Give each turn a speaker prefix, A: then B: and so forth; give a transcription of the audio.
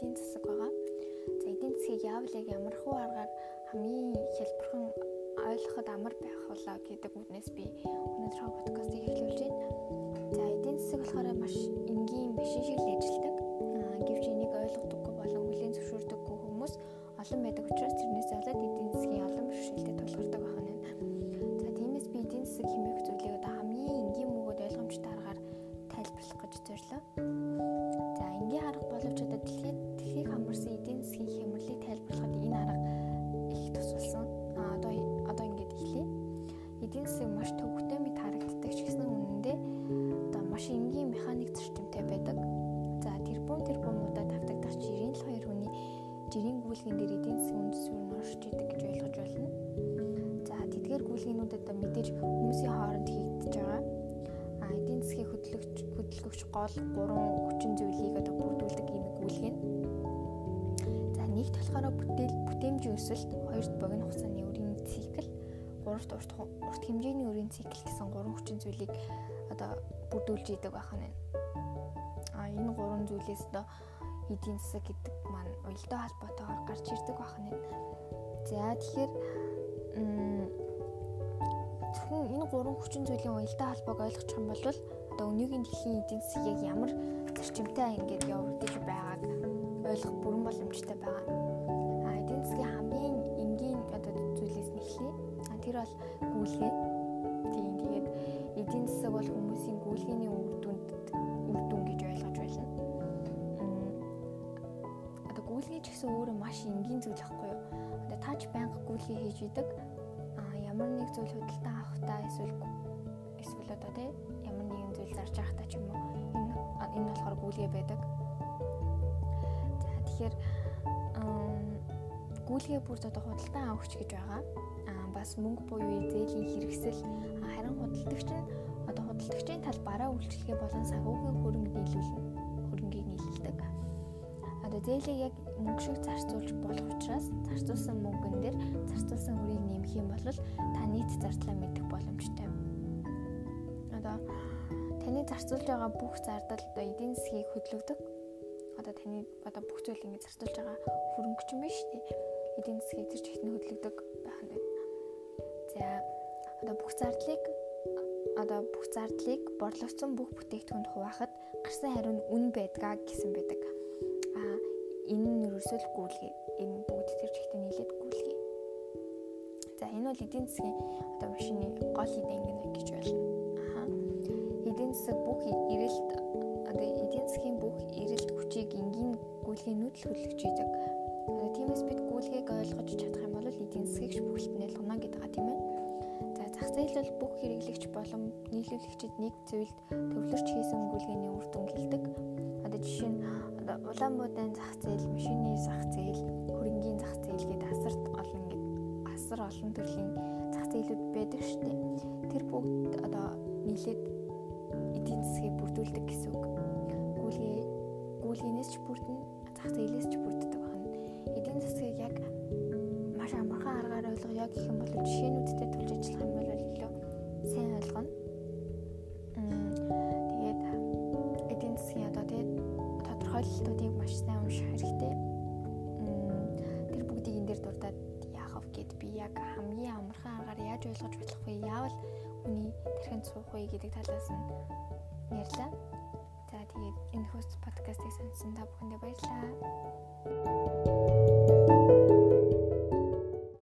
A: эдийн засаг байгаа. За эдийн засгийг яавал яг ямархуу аргаар хамгийн хялбархан ойлгоход амар байх болоо гэдэг үгнээс би өнөөдрийнхөө подкастыг эхлүүлж байна. За эдийн засаг болохоор маш жирийн гүйлгэн дээр эдийн засгийн үндэс суурь нь оршиж идэг гэж ойлгож байна. За тэдгээр гүйлгэнүүд одоо мэдээж хүмүүсийн хооронд хийгдэж байгаа. А эдийн засгийн хөдөлгөгч хөдөлгөгч гол 3 хүчин зүйлийг одоо бүрдүүлдэг энэ гүйлгэн. За нэгт болохоор бүтээл бүтээмжийн өсөлт, хоёрт богино хугацааны үрийн цикл, гуравт урт урт хэмжээний үрийн цикл гэсэн гурван хүчин зүйлийг одоо бүрдүүлж идэг байх нь. А энэ гурван зүйлээс одоо эдийн засаг гэдэг маань уялдаа холбоотойгоор гарч ирдэг байх нь. За тэгэхээр зөвхөн энэ гурван хүчин зүйлийн уялдаа холбоог ойлгох юм бол одоо өнөөгийн дэлхийн эдийн засаг яг ямар зарчимтай ингээд явагдаж байгааг ойлгох бүрэн боломжтой байгаа. А эдийн засгийн хамгийн энгийн одоо зүйлээс нь эхлэе. А тэр бол гүйлгээ. Ч гэсэн өөрөө маш энгийн зүйл ахгүй юу? Одоо таач байнга гүйлгээ хийж идэг. А ямар нэг зүйл худалдан авахтаа эсвэл эсвэл одоо тий ямар нэгэн зүйл зарж байхтаа ч юм уу энэ энэ болохоор гүйлгээ байдаг. За тэгэхээр гүйлгээ бүр одоо худалдан авахч гэж байгаа. Аа бас мөнгө буюу зээлийн хэрэгсэл харин худалдагч нь одоо худалдагчийн тал бараа үйлчлэгээ болон санхүүгийн хөрөнгө нийлүүлнэ. Зээлийг яг мөнгө шиг зарцуулж болох учраас зарцуулсан мөнгөн дээр зарцуулсан хөрийг нэмэх юм бол та нийт зардлаа мэдэх боломжтой. Одоо таны зарцуулж байгаа бүх зардал одоо эдийн засгийг хөдөлгдөг. Одоо таны одоо бүх зүйл ингэ зарцуулж байгаа хөрөнгө ч юм биш тий. Эдийн засгийг тэр чигтэн хөдөлгдөг байх нь. За одоо бүх зардлыг одоо бүх зардлыг борлогдсон бүх бүтээгдэхүүнд хуваахад гарсан хариу нь үн байдгаа гэсэн байдаг. Нь ерөөсөө л гүйлгээ. Энэ бүгд тэр чигтэн нийлээд гүйлгээ. За энэ бол эдийн засгийн одоо машины гол эдийн гэж болно. Аха. Эдийн засаг бүх эрэлт одоо эдийн засгийн бүх эрэлт хүчийг энгийн гүйлгээнүүд л хөдөлгөж идэг. Одоо тиймээс бид гүйлгээг ойлгож чадах юм бол эдийн засгийг шүүхэлтнээ лунаа гэдэг а тийм ээ. За зах зээл бол бүх хэрэглэгч болон нийлүүлэгчид нэг зүйлд төвлөрч хийсэн гүйлгээний үр дүн гэлдэг. Одоо жишээ нь улаан буудаан зах зээл, машины зах зээл, хөрөнгийн зах зээл гэдэг асарт олон гэдэг асар олон төрлийн зах зээлүүд байдаг дээ. Тэр бүгд одоо нийлээд эдийн засгийг бүрдүүлдэг гэсэн үг. Гүйлгээ гүйлгээс ч бүрдэн, зах зээлээс ч бүрддэг байна. Эдийн засгийг яг маш амархан аргаар ойлгоё гэх юм бол жишээнүүдтэй тулж ажиллах тодорхойлолтуудыг маш сайн унших хэрэгтэй. Тэр бүгдийг энэ дээр дурдаад яах вэ гэд би яг хамгийн амархан аргаар яаж ойлгож болох вэ? Яавал хүний тэрхэнд суух вэ гэдэг талаас нь ярьлаа. За тэгээд энэ хөс подкастыг сонссон та бүхэндээ баярлалаа.